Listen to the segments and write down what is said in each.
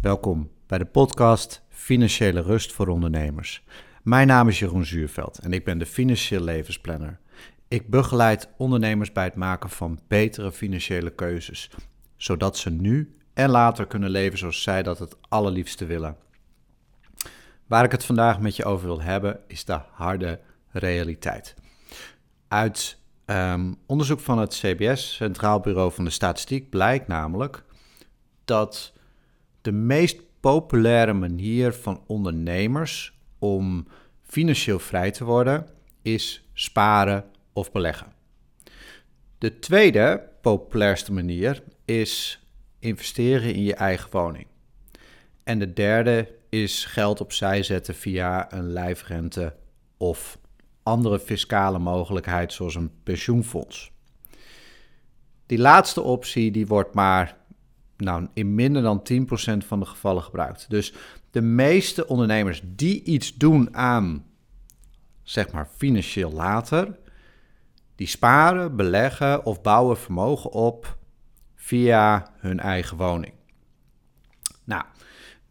Welkom bij de podcast Financiële Rust voor Ondernemers. Mijn naam is Jeroen Zuurveld en ik ben de financieel levensplanner. Ik begeleid ondernemers bij het maken van betere financiële keuzes, zodat ze nu en later kunnen leven zoals zij dat het allerliefste willen. Waar ik het vandaag met je over wil hebben is de harde realiteit. Uit um, onderzoek van het CBS, Centraal Bureau van de Statistiek, blijkt namelijk dat de meest populaire manier van ondernemers om financieel vrij te worden is sparen of beleggen. De tweede populairste manier is investeren in je eigen woning. En de derde is geld opzij zetten via een lijfrente of andere fiscale mogelijkheid zoals een pensioenfonds. Die laatste optie die wordt maar nou, in minder dan 10% van de gevallen gebruikt. Dus de meeste ondernemers die iets doen aan, zeg maar, financieel later, die sparen, beleggen of bouwen vermogen op via hun eigen woning. Nou,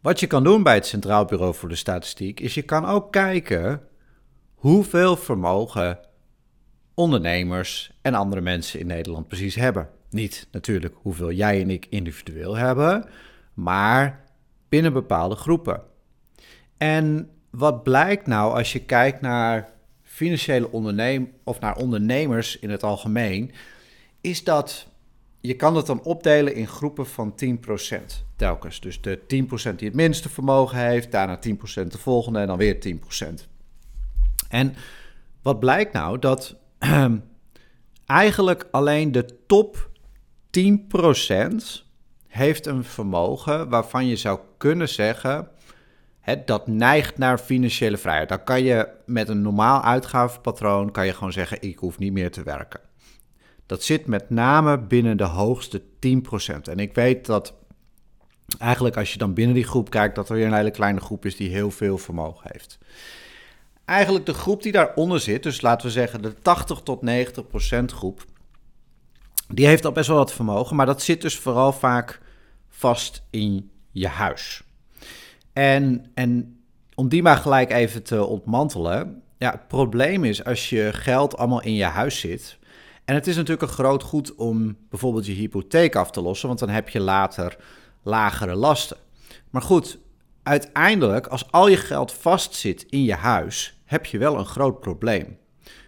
wat je kan doen bij het Centraal Bureau voor de Statistiek is je kan ook kijken hoeveel vermogen ondernemers en andere mensen in Nederland precies hebben. Niet natuurlijk hoeveel jij en ik individueel hebben, maar binnen bepaalde groepen. En wat blijkt nou als je kijkt naar financiële ondernemers of naar ondernemers in het algemeen, is dat je kan het dan opdelen in groepen van 10% telkens. Dus de 10% die het minste vermogen heeft, daarna 10% de volgende en dan weer 10%. En wat blijkt nou? Dat eigenlijk alleen de top 10% heeft een vermogen waarvan je zou kunnen zeggen... Dat neigt naar financiële vrijheid. Dan kan je met een normaal uitgavenpatroon kan je gewoon zeggen... ik hoef niet meer te werken. Dat zit met name binnen de hoogste 10%. En ik weet dat eigenlijk als je dan binnen die groep kijkt... dat er weer een hele kleine groep is die heel veel vermogen heeft eigenlijk de groep die daaronder zit, dus laten we zeggen de 80 tot 90 procent groep, die heeft al best wel wat vermogen, maar dat zit dus vooral vaak vast in je huis. En, en om die maar gelijk even te ontmantelen, ja, het probleem is als je geld allemaal in je huis zit, en het is natuurlijk een groot goed om bijvoorbeeld je hypotheek af te lossen, want dan heb je later lagere lasten. Maar goed, uiteindelijk, als al je geld vastzit in je huis, heb je wel een groot probleem.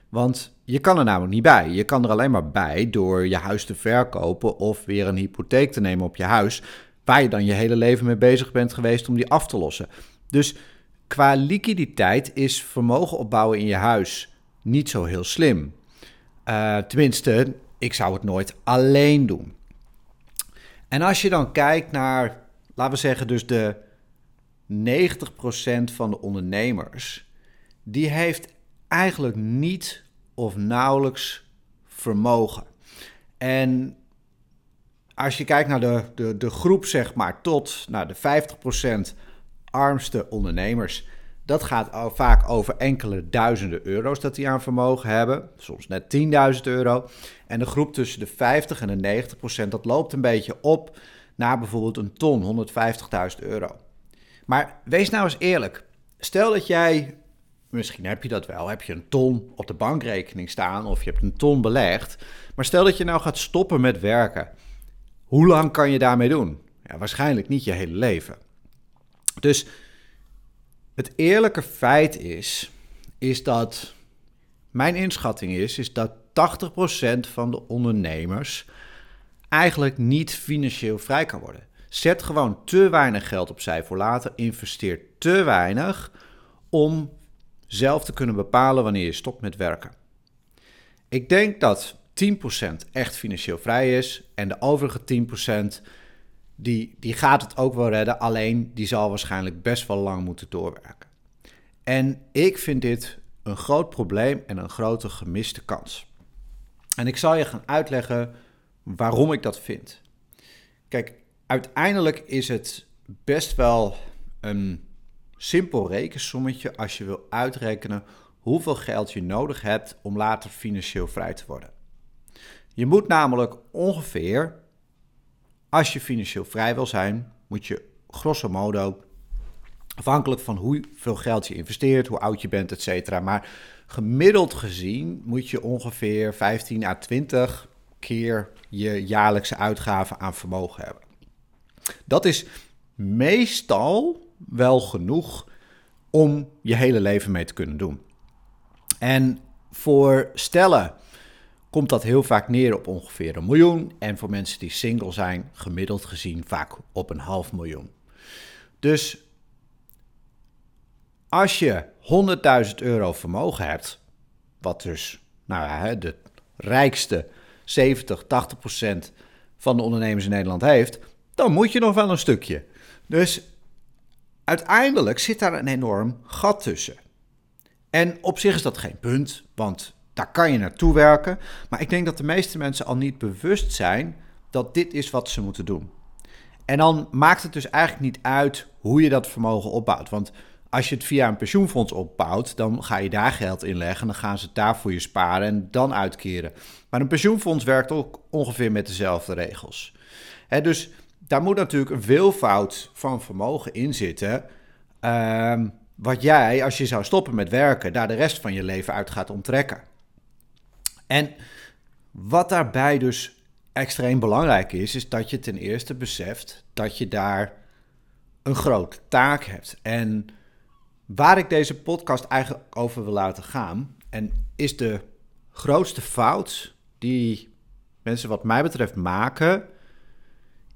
Want je kan er namelijk niet bij. Je kan er alleen maar bij door je huis te verkopen of weer een hypotheek te nemen op je huis, waar je dan je hele leven mee bezig bent geweest om die af te lossen. Dus qua liquiditeit is vermogen opbouwen in je huis niet zo heel slim. Uh, tenminste, ik zou het nooit alleen doen. En als je dan kijkt naar, laten we zeggen, dus de 90% van de ondernemers die heeft eigenlijk niet of nauwelijks vermogen. En als je kijkt naar de, de, de groep, zeg maar, tot naar de 50% armste ondernemers, dat gaat vaak over enkele duizenden euro's dat die aan vermogen hebben, soms net 10.000 euro. En de groep tussen de 50 en de 90%, dat loopt een beetje op naar bijvoorbeeld een ton, 150.000 euro. Maar wees nou eens eerlijk. Stel dat jij Misschien heb je dat wel. Heb je een ton op de bankrekening staan of je hebt een ton belegd. Maar stel dat je nou gaat stoppen met werken. Hoe lang kan je daarmee doen? Ja, waarschijnlijk niet je hele leven. Dus het eerlijke feit is, is dat mijn inschatting is, is dat 80% van de ondernemers eigenlijk niet financieel vrij kan worden. Zet gewoon te weinig geld opzij voor later, investeer te weinig om zelf te kunnen bepalen wanneer je stopt met werken. Ik denk dat 10% echt financieel vrij is en de overige 10% die, die gaat het ook wel redden, alleen die zal waarschijnlijk best wel lang moeten doorwerken. En ik vind dit een groot probleem en een grote gemiste kans. En ik zal je gaan uitleggen waarom ik dat vind. Kijk, uiteindelijk is het best wel een simpel rekensommetje als je wil uitrekenen hoeveel geld je nodig hebt om later financieel vrij te worden. Je moet namelijk ongeveer, als je financieel vrij wil zijn, moet je grosso modo, afhankelijk van hoeveel geld je investeert, hoe oud je bent, et cetera. Maar gemiddeld gezien moet je ongeveer 15 à 20 keer je jaarlijkse uitgaven aan vermogen hebben. Dat is meestal wel genoeg om je hele leven mee te kunnen doen. En voor stellen komt dat heel vaak neer op ongeveer een miljoen. En voor mensen die single zijn, gemiddeld gezien vaak op een half miljoen. Dus als je 100.000 euro vermogen hebt, wat dus nou ja, de rijkste 70, 80 procent van de ondernemers in Nederland heeft, dan moet je nog wel een stukje. Dus uiteindelijk zit daar een enorm gat tussen. En op zich is dat geen punt, want daar kan je naartoe werken. Maar ik denk dat de meeste mensen al niet bewust zijn dat dit is wat ze moeten doen. En dan maakt het dus eigenlijk niet uit hoe je dat vermogen opbouwt. Want als je het via een pensioenfonds opbouwt, dan ga je daar geld in leggen. Dan gaan ze het daar voor je sparen en dan uitkeren. Maar een pensioenfonds werkt ook ongeveer met dezelfde regels. dus daar moet natuurlijk een veelvoud van vermogen in zitten. Ehm, wat jij, als je zou stoppen met werken, daar de rest van je leven uit gaat onttrekken. En wat daarbij dus extreem belangrijk is, is dat je ten eerste beseft dat je daar een grote taak hebt. En waar ik deze podcast eigenlijk over wil laten gaan, en is de grootste fout die mensen wat mij betreft maken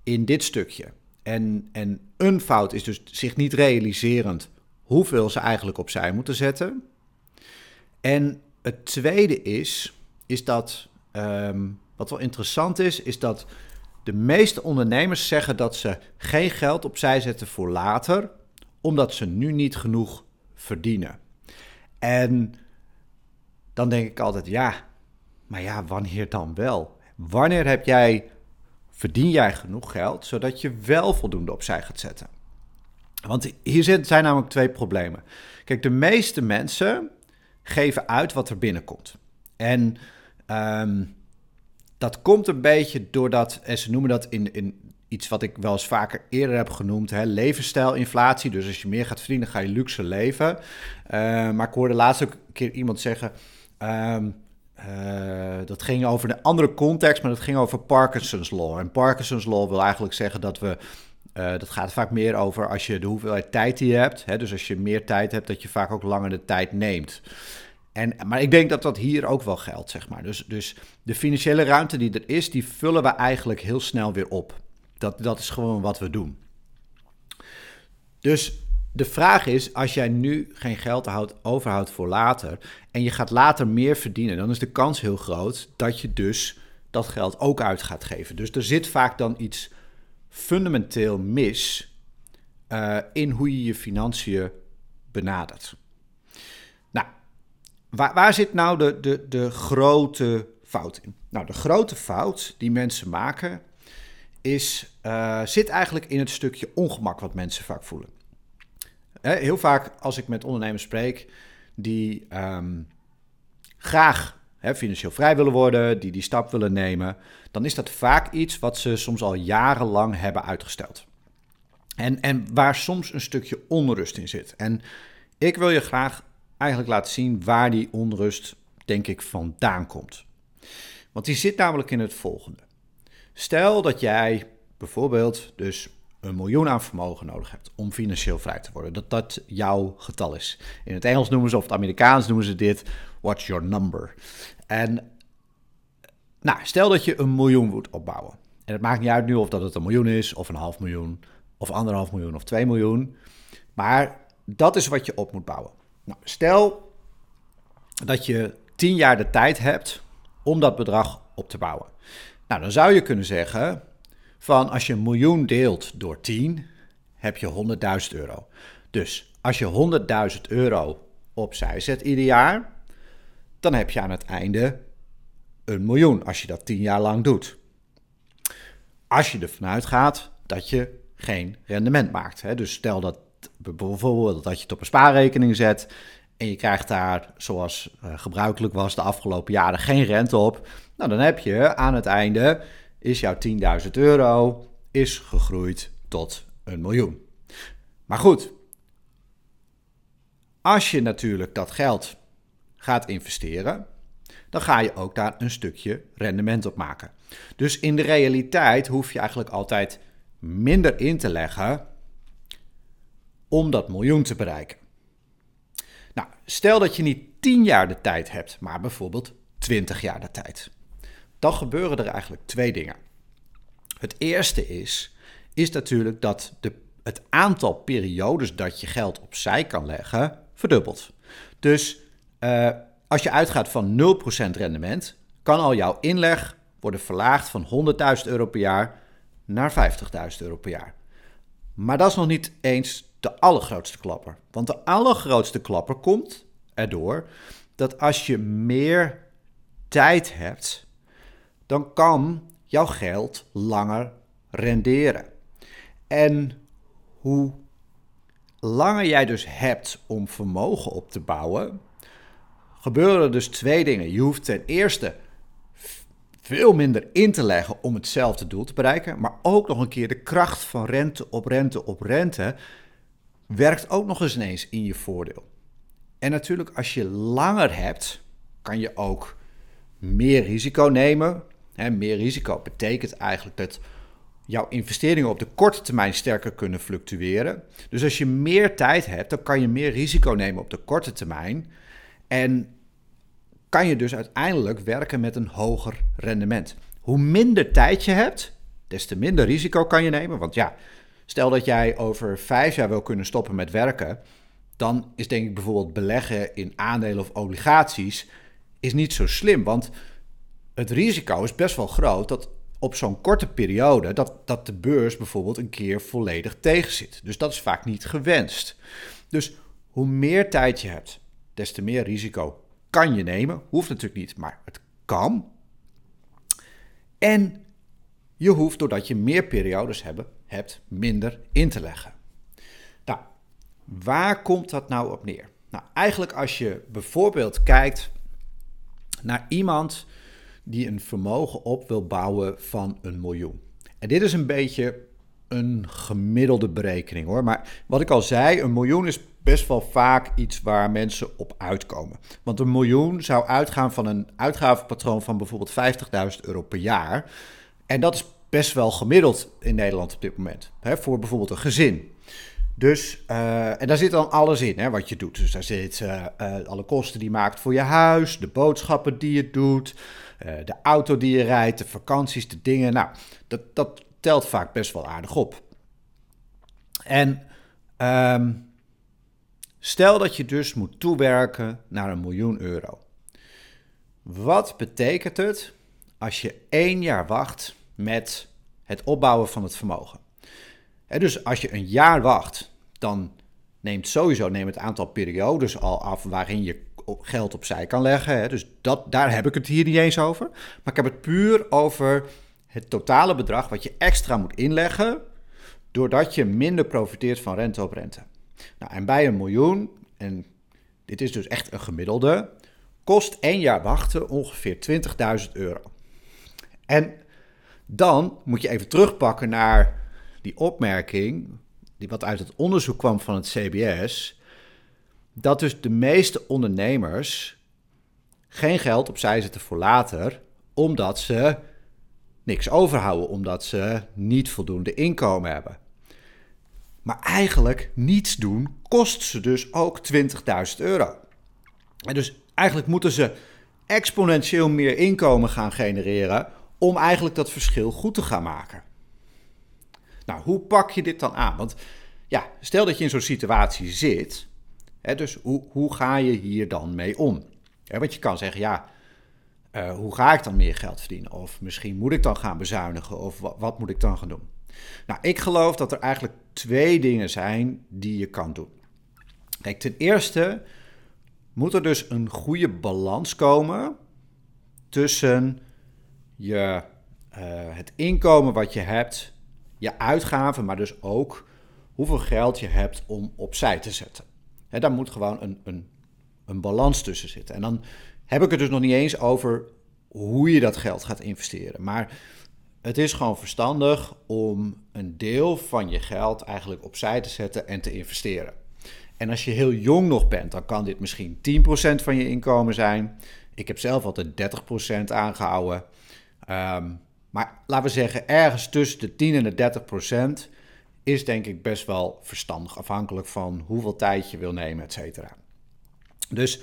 in dit stukje. En, en een fout is dus zich niet realiserend hoeveel ze eigenlijk opzij moeten zetten. En het tweede is, is dat, ehm, wat wel interessant is, is dat de meeste ondernemers zeggen dat ze geen geld opzij zetten voor later, omdat ze nu niet genoeg verdienen. En dan denk ik altijd, ja, maar ja, wanneer dan wel? Wanneer heb jij, verdien jij genoeg geld, zodat je wel voldoende opzij gaat zetten? Want hier zijn namelijk twee problemen. Kijk, de meeste mensen geven uit wat er binnenkomt. En ehm, dat komt een beetje doordat, en ze noemen dat in, in iets wat ik wel eens vaker eerder heb genoemd, hè, levensstijlinflatie. Dus als je meer gaat verdienen, ga je luxe leven. Uh, maar ik hoorde laatst ook een keer iemand zeggen, ehm, uh, dat ging over een andere context, maar dat ging over Parkinson's Law. En Parkinson's Law wil eigenlijk zeggen dat we. Uh, dat gaat vaak meer over als je de hoeveelheid tijd die je hebt. Hè, dus als je meer tijd hebt, dat je vaak ook langer de tijd neemt. En, maar ik denk dat dat hier ook wel geldt, zeg maar. Dus, dus de financiële ruimte die er is, die vullen we eigenlijk heel snel weer op. Dat, dat is gewoon wat we doen. Dus de vraag is, als jij nu geen geld houdt, overhoudt voor later en je gaat later meer verdienen, dan is de kans heel groot dat je dus dat geld ook uit gaat geven. Dus er zit vaak dan iets fundamenteel mis uh, in hoe je je financiën benadert. Nou, waar, waar zit nou de, de, de grote fout in? Nou, de grote fout die mensen maken is, uh, zit eigenlijk in het stukje ongemak wat mensen vaak voelen heel vaak als ik met ondernemers spreek die ehm, graag financieel vrij willen worden, die die stap willen nemen, dan is dat vaak iets wat ze soms al jarenlang hebben uitgesteld. En, en waar soms een stukje onrust in zit. En ik wil je graag eigenlijk laten zien waar die onrust, denk ik, vandaan komt. Want die zit namelijk in het volgende. Stel dat jij bijvoorbeeld dus een miljoen aan vermogen nodig hebt om financieel vrij te worden. Dat dat jouw getal is. In het Engels noemen ze, of het Amerikaans noemen ze dit, what's your number? En nou, stel dat je een miljoen moet opbouwen. En het maakt niet uit nu of dat het een miljoen is, of een half miljoen, of anderhalf miljoen, of twee miljoen. Maar dat is wat je op moet bouwen. Nou, stel dat je tien jaar de tijd hebt om dat bedrag op te bouwen. Nou, dan zou je kunnen zeggen, van als je een miljoen deelt door 10, heb je 100.000 euro. Dus als je 100.000 euro opzij zet ieder jaar, dan heb je aan het einde een miljoen als je dat 10 jaar lang doet. Als je ervan uitgaat dat je geen rendement maakt. Hè? Dus stel dat bijvoorbeeld dat je het op een spaarrekening zet en je krijgt daar, zoals uh, gebruikelijk was de afgelopen jaren, geen rente op. Nou, dan heb je aan het einde is jouw 10.000 euro is gegroeid tot een miljoen. Maar goed, als je natuurlijk dat geld gaat investeren, dan ga je ook daar een stukje rendement op maken. Dus in de realiteit hoef je eigenlijk altijd minder in te leggen om dat miljoen te bereiken. Nou, stel dat je niet 10 jaar de tijd hebt, maar bijvoorbeeld 20 jaar de tijd. Dan gebeuren er eigenlijk twee dingen. Het eerste is, is natuurlijk dat de, het aantal periodes dat je geld opzij kan leggen verdubbelt. Dus uh, als je uitgaat van 0% rendement, kan al jouw inleg worden verlaagd van 100.000 euro per jaar naar 50.000 euro per jaar. Maar dat is nog niet eens de allergrootste klapper. Want de allergrootste klapper komt erdoor dat als je meer tijd hebt, dan kan jouw geld langer renderen. En hoe langer jij dus hebt om vermogen op te bouwen, gebeuren dus twee dingen. Je hoeft ten eerste veel minder in te leggen om hetzelfde doel te bereiken, maar ook nog een keer de kracht van rente op rente op rente werkt ook nog eens ineens in je voordeel. En natuurlijk, als je langer hebt, kan je ook meer risico nemen. Meer risico betekent eigenlijk dat jouw investeringen op de korte termijn sterker kunnen fluctueren. Dus als je meer tijd hebt, dan kan je meer risico nemen op de korte termijn. En kan je dus uiteindelijk werken met een hoger rendement. Hoe minder tijd je hebt, des te minder risico kan je nemen. Want ja, stel dat jij over vijf jaar wil kunnen stoppen met werken, dan is denk ik bijvoorbeeld beleggen in aandelen of obligaties is niet zo slim. Want het risico is best wel groot dat op zo'n korte periode dat, dat de beurs bijvoorbeeld een keer volledig tegenzit. Dus dat is vaak niet gewenst. Dus hoe meer tijd je hebt, des te meer risico kan je nemen. Hoeft natuurlijk niet, maar het kan. En je hoeft, doordat je meer periodes hebben, hebt, minder in te leggen. Nou, waar komt dat nou op neer? Nou, eigenlijk als je bijvoorbeeld kijkt naar iemand die een vermogen op wil bouwen van een miljoen. En dit is een beetje een gemiddelde berekening hoor. Maar wat ik al zei, een miljoen is best wel vaak iets waar mensen op uitkomen. Want een miljoen zou uitgaan van een uitgavenpatroon van bijvoorbeeld 50.000 euro per jaar. En dat is best wel gemiddeld in Nederland op dit moment. Hè, voor bijvoorbeeld een gezin. Dus, uh, en daar zit dan alles in, hè, wat je doet. Dus daar zitten uh, uh, alle kosten die je maakt voor je huis, de boodschappen die je doet, de auto die je rijdt, de vakanties, de dingen. Nou, dat, dat telt vaak best wel aardig op. En um, Stel dat je dus moet toewerken naar een miljoen euro. Wat betekent het als je één jaar wacht met het opbouwen van het vermogen? Dus als je een jaar wacht, dan neemt sowieso neemt het aantal periodes al af waarin je geld opzij kan leggen. Dus dat, daar heb ik het hier niet eens over. Maar ik heb het puur over het totale bedrag wat je extra moet inleggen, doordat je minder profiteert van rente op rente. Nou, en bij een miljoen, en dit is dus echt een gemiddelde, kost één jaar wachten ongeveer 20.000 euro. En dan moet je even terugpakken naar die opmerking, die wat uit het onderzoek kwam van het CBS, dat dus de meeste ondernemers geen geld opzij zetten voor later, omdat ze niks overhouden, omdat ze niet voldoende inkomen hebben. Maar eigenlijk niets doen kost ze dus ook 20.000 euro. En dus eigenlijk moeten ze exponentieel meer inkomen gaan genereren om eigenlijk dat verschil goed te gaan maken. Nou, hoe pak je dit dan aan? Want ja, stel dat je in zo'n situatie zit, hè, dus hoe, hoe ga je hier dan mee om? want je kan zeggen, ja, uh, hoe ga ik dan meer geld verdienen? Of misschien moet ik dan gaan bezuinigen, of wat, wat moet ik dan gaan doen? Nou, ik geloof dat er eigenlijk twee dingen zijn die je kan doen. Kijk, ten eerste moet er dus een goede balans komen tussen je, uh, het inkomen wat je hebt, je uitgaven, maar dus ook hoeveel geld je hebt om opzij te zetten. He, daar moet gewoon een, een, een balans tussen zitten. En dan heb ik het dus nog niet eens over hoe je dat geld gaat investeren. Maar het is gewoon verstandig om een deel van je geld eigenlijk opzij te zetten en te investeren. En als je heel jong nog bent, dan kan dit misschien 10% van je inkomen zijn. Ik heb zelf altijd 30% aangehouden. Ehm, maar laten we zeggen, ergens tussen de 10 en de 30% is denk ik best wel verstandig, afhankelijk van hoeveel tijd je wil nemen, et cetera. Dus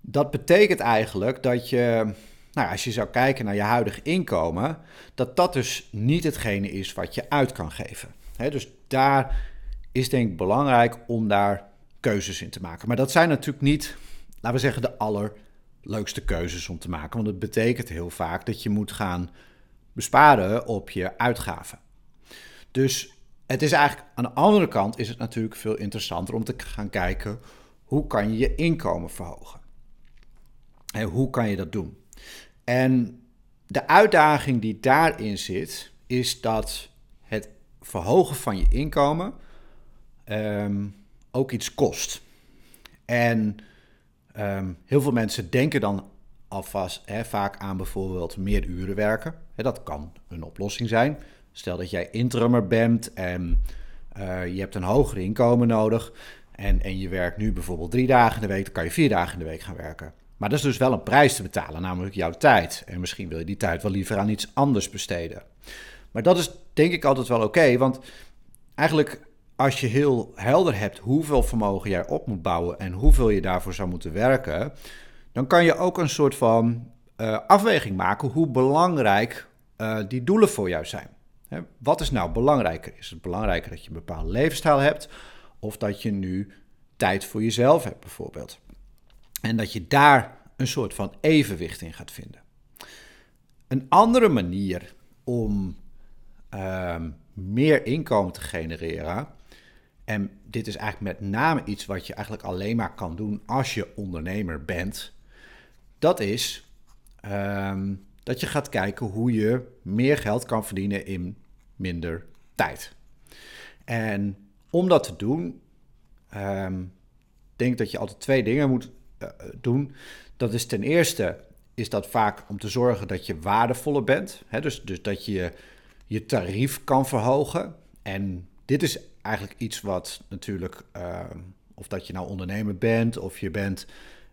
dat betekent eigenlijk dat je, nou, als je zou kijken naar je huidige inkomen, dat dat dus niet hetgene is wat je uit kan geven. dus daar is denk ik belangrijk om daar keuzes in te maken. Maar dat zijn natuurlijk niet, laten we zeggen, de allerleukste keuzes om te maken. Want het betekent heel vaak dat je moet gaan besparen op je uitgaven. Dus het is eigenlijk aan de andere kant is het natuurlijk veel interessanter om te gaan kijken hoe kan je je inkomen verhogen. En hoe kan je dat doen? En de uitdaging die daarin zit, is dat het verhogen van je inkomen ehm, ook iets kost. En ehm, heel veel mensen denken dan alvast hè, vaak aan bijvoorbeeld meer uren werken. Dat kan een oplossing zijn. Stel dat jij interimmer bent en uh, je hebt een hoger inkomen nodig. En, en je werkt nu bijvoorbeeld drie dagen in de week, dan kan je vier dagen in de week gaan werken. Maar dat is dus wel een prijs te betalen, namelijk jouw tijd. En misschien wil je die tijd wel liever aan iets anders besteden. Maar dat is denk ik altijd wel oké, want eigenlijk als je heel helder hebt hoeveel vermogen jij op moet bouwen en hoeveel je daarvoor zou moeten werken, dan kan je ook een soort van uh, afweging maken hoe belangrijk uh, die doelen voor jou zijn. Hè, wat is nou belangrijker? Is het belangrijker dat je een bepaalde levensstijl hebt of dat je nu tijd voor jezelf hebt bijvoorbeeld? En dat je daar een soort van evenwicht in gaat vinden. Een andere manier om uh, meer inkomen te genereren en dit is eigenlijk met name iets wat je eigenlijk alleen maar kan doen als je ondernemer bent. Dat is ehm, dat je gaat kijken hoe je meer geld kan verdienen in minder tijd. En om dat te doen, um, denk dat je altijd twee dingen moet uh, doen. Dat is ten eerste is dat vaak om te zorgen dat je waardevoller bent. Hè? Dus, dus dat je je tarief kan verhogen. En dit is eigenlijk iets wat natuurlijk, uh, of dat je nou ondernemer bent, of je bent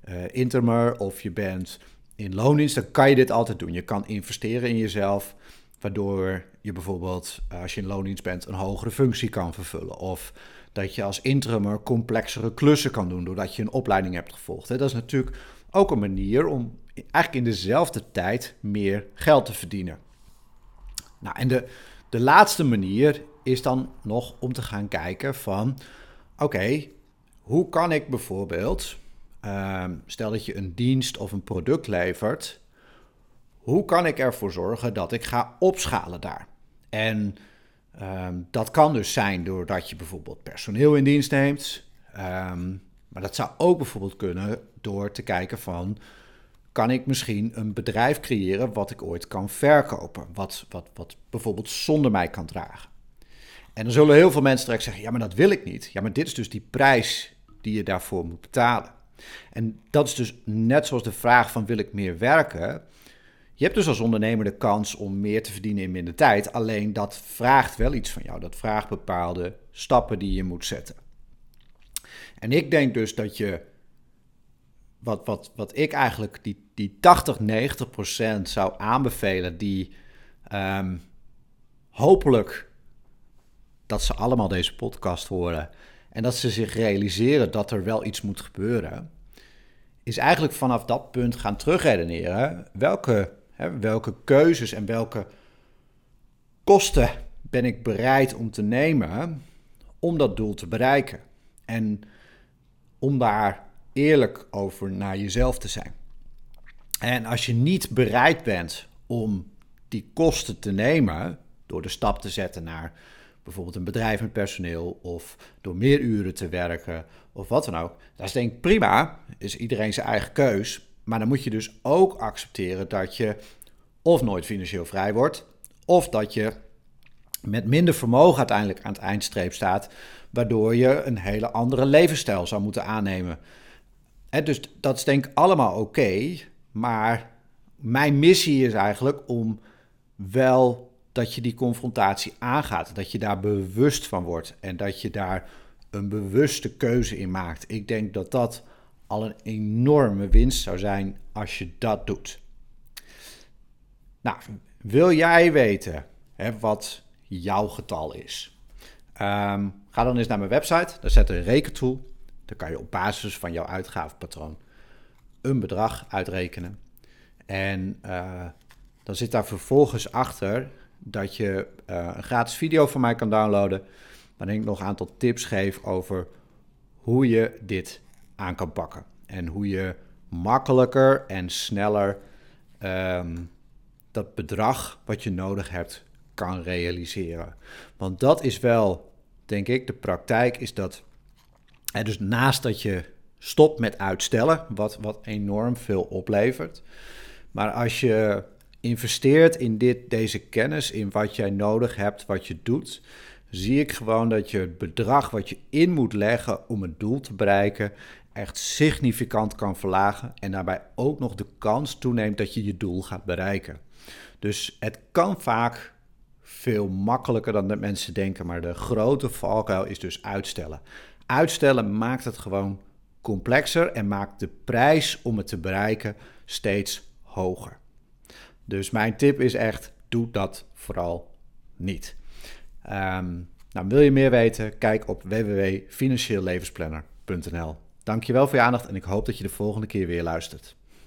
uh, intermer, of je bent in loondienst, kan je dit altijd doen. Je kan investeren in jezelf, waardoor je bijvoorbeeld, uh, als je in loondienst bent, een hogere functie kan vervullen. Of dat je als interimmer complexere klussen kan doen, doordat je een opleiding hebt gevolgd. Dat is natuurlijk ook een manier om eigenlijk in dezelfde tijd meer geld te verdienen. Nou, en de, de laatste manier is dan nog om te gaan kijken van, oké, hoe kan ik bijvoorbeeld, ehm, stel dat je een dienst of een product levert, hoe kan ik ervoor zorgen dat ik ga opschalen daar? En ehm, dat kan dus zijn doordat je bijvoorbeeld personeel in dienst neemt, ehm, maar dat zou ook bijvoorbeeld kunnen door te kijken van, kan ik misschien een bedrijf creëren wat ik ooit kan verkopen, wat, wat, wat bijvoorbeeld zonder mij kan dragen. En dan zullen heel veel mensen direct zeggen: ja, maar dat wil ik niet. Ja, maar dit is dus die prijs die je daarvoor moet betalen. En dat is dus net zoals de vraag van wil ik meer werken. Je hebt dus als ondernemer de kans om meer te verdienen in minder tijd. Alleen dat vraagt wel iets van jou. Dat vraagt bepaalde stappen die je moet zetten. En ik denk dus dat je, wat, wat, wat ik eigenlijk die, die 80, 90 procent zou aanbevelen, die um, hopelijk dat ze allemaal deze podcast horen en dat ze zich realiseren dat er wel iets moet gebeuren, is eigenlijk vanaf dat punt gaan terugredeneren welke, hè, welke keuzes en welke kosten ben ik bereid om te nemen om dat doel te bereiken. En om daar eerlijk over naar jezelf te zijn. En als je niet bereid bent om die kosten te nemen, door de stap te zetten naar bijvoorbeeld een bedrijf met personeel of door meer uren te werken of wat dan ook. Dat is denk ik prima, is iedereen zijn eigen keus. Maar dan moet je dus ook accepteren dat je of nooit financieel vrij wordt, of dat je met minder vermogen uiteindelijk aan het eindstreep staat, waardoor je een hele andere levensstijl zou moeten aannemen. dus dat is denk ik allemaal oké, maar mijn missie is eigenlijk om wel dat je die confrontatie aangaat. Dat je daar bewust van wordt en dat je daar een bewuste keuze in maakt. Ik denk dat dat al een enorme winst zou zijn als je dat doet. Nou, wil jij weten hè, wat jouw getal is? Ehm, ga dan eens naar mijn website, daar zet een rekentool. Dan kan je op basis van jouw uitgavenpatroon een bedrag uitrekenen. En uh, dan zit daar vervolgens achter dat je uh, een gratis video van mij kan downloaden. Waarin ik nog een aantal tips geef over hoe je dit aan kan pakken. En hoe je makkelijker en sneller um, dat bedrag wat je nodig hebt kan realiseren. Want dat is wel, denk ik, de praktijk is dat. Dus naast dat je stopt met uitstellen, wat, wat enorm veel oplevert. Maar als je investeert in dit, deze kennis, in wat jij nodig hebt, wat je doet, zie ik gewoon dat je het bedrag wat je in moet leggen om het doel te bereiken, echt significant kan verlagen en daarbij ook nog de kans toeneemt dat je je doel gaat bereiken. Dus het kan vaak veel makkelijker dan de mensen denken, maar de grote valkuil is dus uitstellen. Uitstellen maakt het gewoon complexer en maakt de prijs om het te bereiken steeds hoger. Dus mijn tip is echt, doe dat vooral niet. Um, nou, wil je meer weten? Kijk op www.financieellevensplanner.nl. Dankjewel voor je aandacht en ik hoop dat je de volgende keer weer luistert.